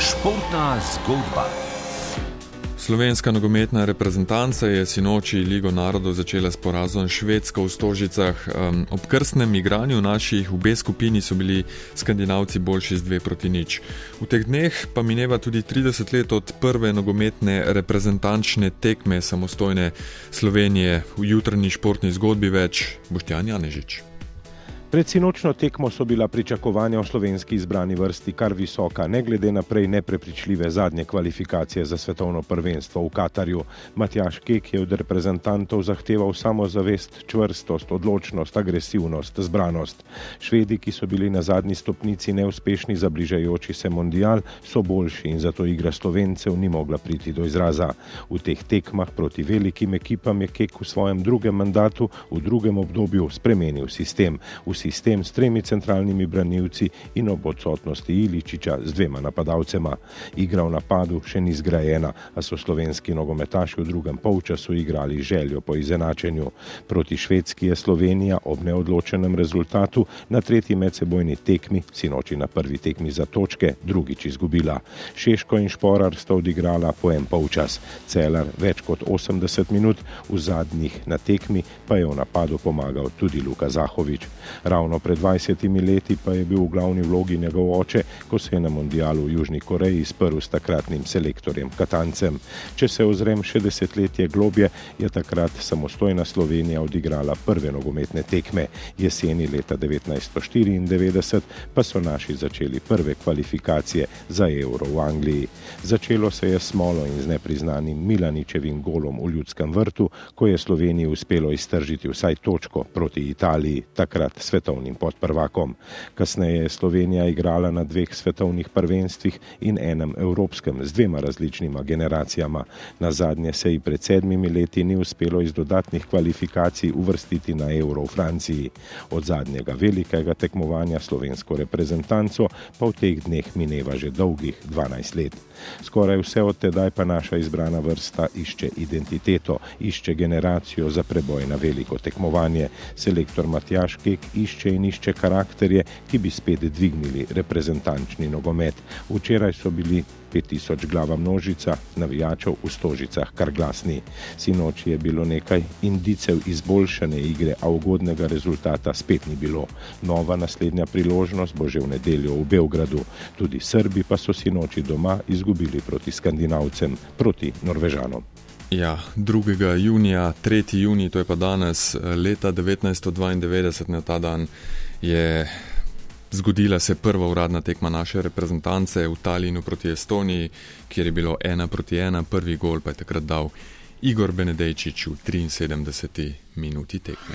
Športna zgodba. Slovenska nogometna reprezentanca je sinoči Ligo narodov začela s porazom Švedsko v Stožicah. Um, ob krstnem igranju naših v B skupini so bili skandinavci boljši z dve proti nič. V teh dneh pa mineva tudi 30 let od prve nogometne reprezentančne tekme samostojne Slovenije. V jutrni športni zgodbi več Boštjan Janežič. Pred sinočno tekmo so bila pričakovanja v slovenski izbrani vrsti kar visoka, ne glede na prej neprepričljive zadnje kvalifikacije za svetovno prvenstvo v Katarju. Matjaš Kek je od reprezentantov zahteval samozavest, čvrstost, odločnost, agresivnost, zbranost. Švedi, ki so bili na zadnji stopnici neuspešni za bližajoči se mondial, so boljši in zato igra slovencev ni mogla priti do izraza. V teh tekmah proti velikim ekipam je Kek v svojem drugem mandatu v drugem obdobju spremenil sistem sistem s tremi centralnimi branilci in ob odsotnosti Iličiča z dvema napadalcema. Igra v napadu še ni zgrajena, a so slovenski nogometaši v drugem polčasu igrali željo po izenačenju. Proti Švedski je Slovenija ob neodločenem rezultatu na tretji medsebojni tekmi, sinoči na prvi tekmi za točke, drugič izgubila. Šeško in Šporar sta odigrala po en polčas, Celar več kot 80 minut, v zadnjih na tekmi pa je v napadu pomagal tudi Luka Zahovič. Ravno pred 20 leti pa je bil v glavni vlogi njegov oče, ko se je na mondialu v Južni Koreji sprl s takratnim selektorjem Katancem. Če se ozrem še desetletje globje, je takrat samostojna Slovenija odigrala prve nogometne tekme. Jeseni leta 1994 pa so naši začeli prve kvalifikacije za Euro v Angliji. Začelo se je s smolo in z nepriznanim Milaničevim golom v ljudskem vrtu, ko je Sloveniji uspelo iztržiti vsaj točko proti Italiji, takrat svet svetovnim podprvakom. Kasneje je Slovenija igrala na dveh svetovnih prvenstvih in enem evropskem z dvema različnima generacijama. Na zadnje se ji pred sedmimi leti ni uspelo iz dodatnih kvalifikacij uvrstiti na Euro v Franciji. Od zadnjega velikega tekmovanja slovensko reprezentanco pa v teh dneh mineva že dolgih 12 let. Skoraj vse od tedaj pa naša izbrana vrsta išče identiteto, išče generacijo za preboj na veliko tekmovanje. Selektor Matjaš Kek išče in išče karakterje, ki bi spet dvignili reprezentančni nogomet. Včeraj so bili 5000 glava množica navijačev v stožicah kar glasni. Sinoč je bilo nekaj indicev izboljšane igre, a ugodnega rezultata spet ni bilo. Nova naslednja priložnost bo že v nedeljo v Beogradu. Tudi Srbi pa so sinoči doma izgubili proti Skandinavcem, proti Norvežanom. Ja, 2. junija, 3. juni, to je pa danes, leta 1992, na ta dan je zgodila se prva uradna tekma naše reprezentance v Talinu proti Estoniji, kjer je bilo ena proti ena, prvi gol pa je takrat dal Igor Benedejčič v 73. minuti tekme.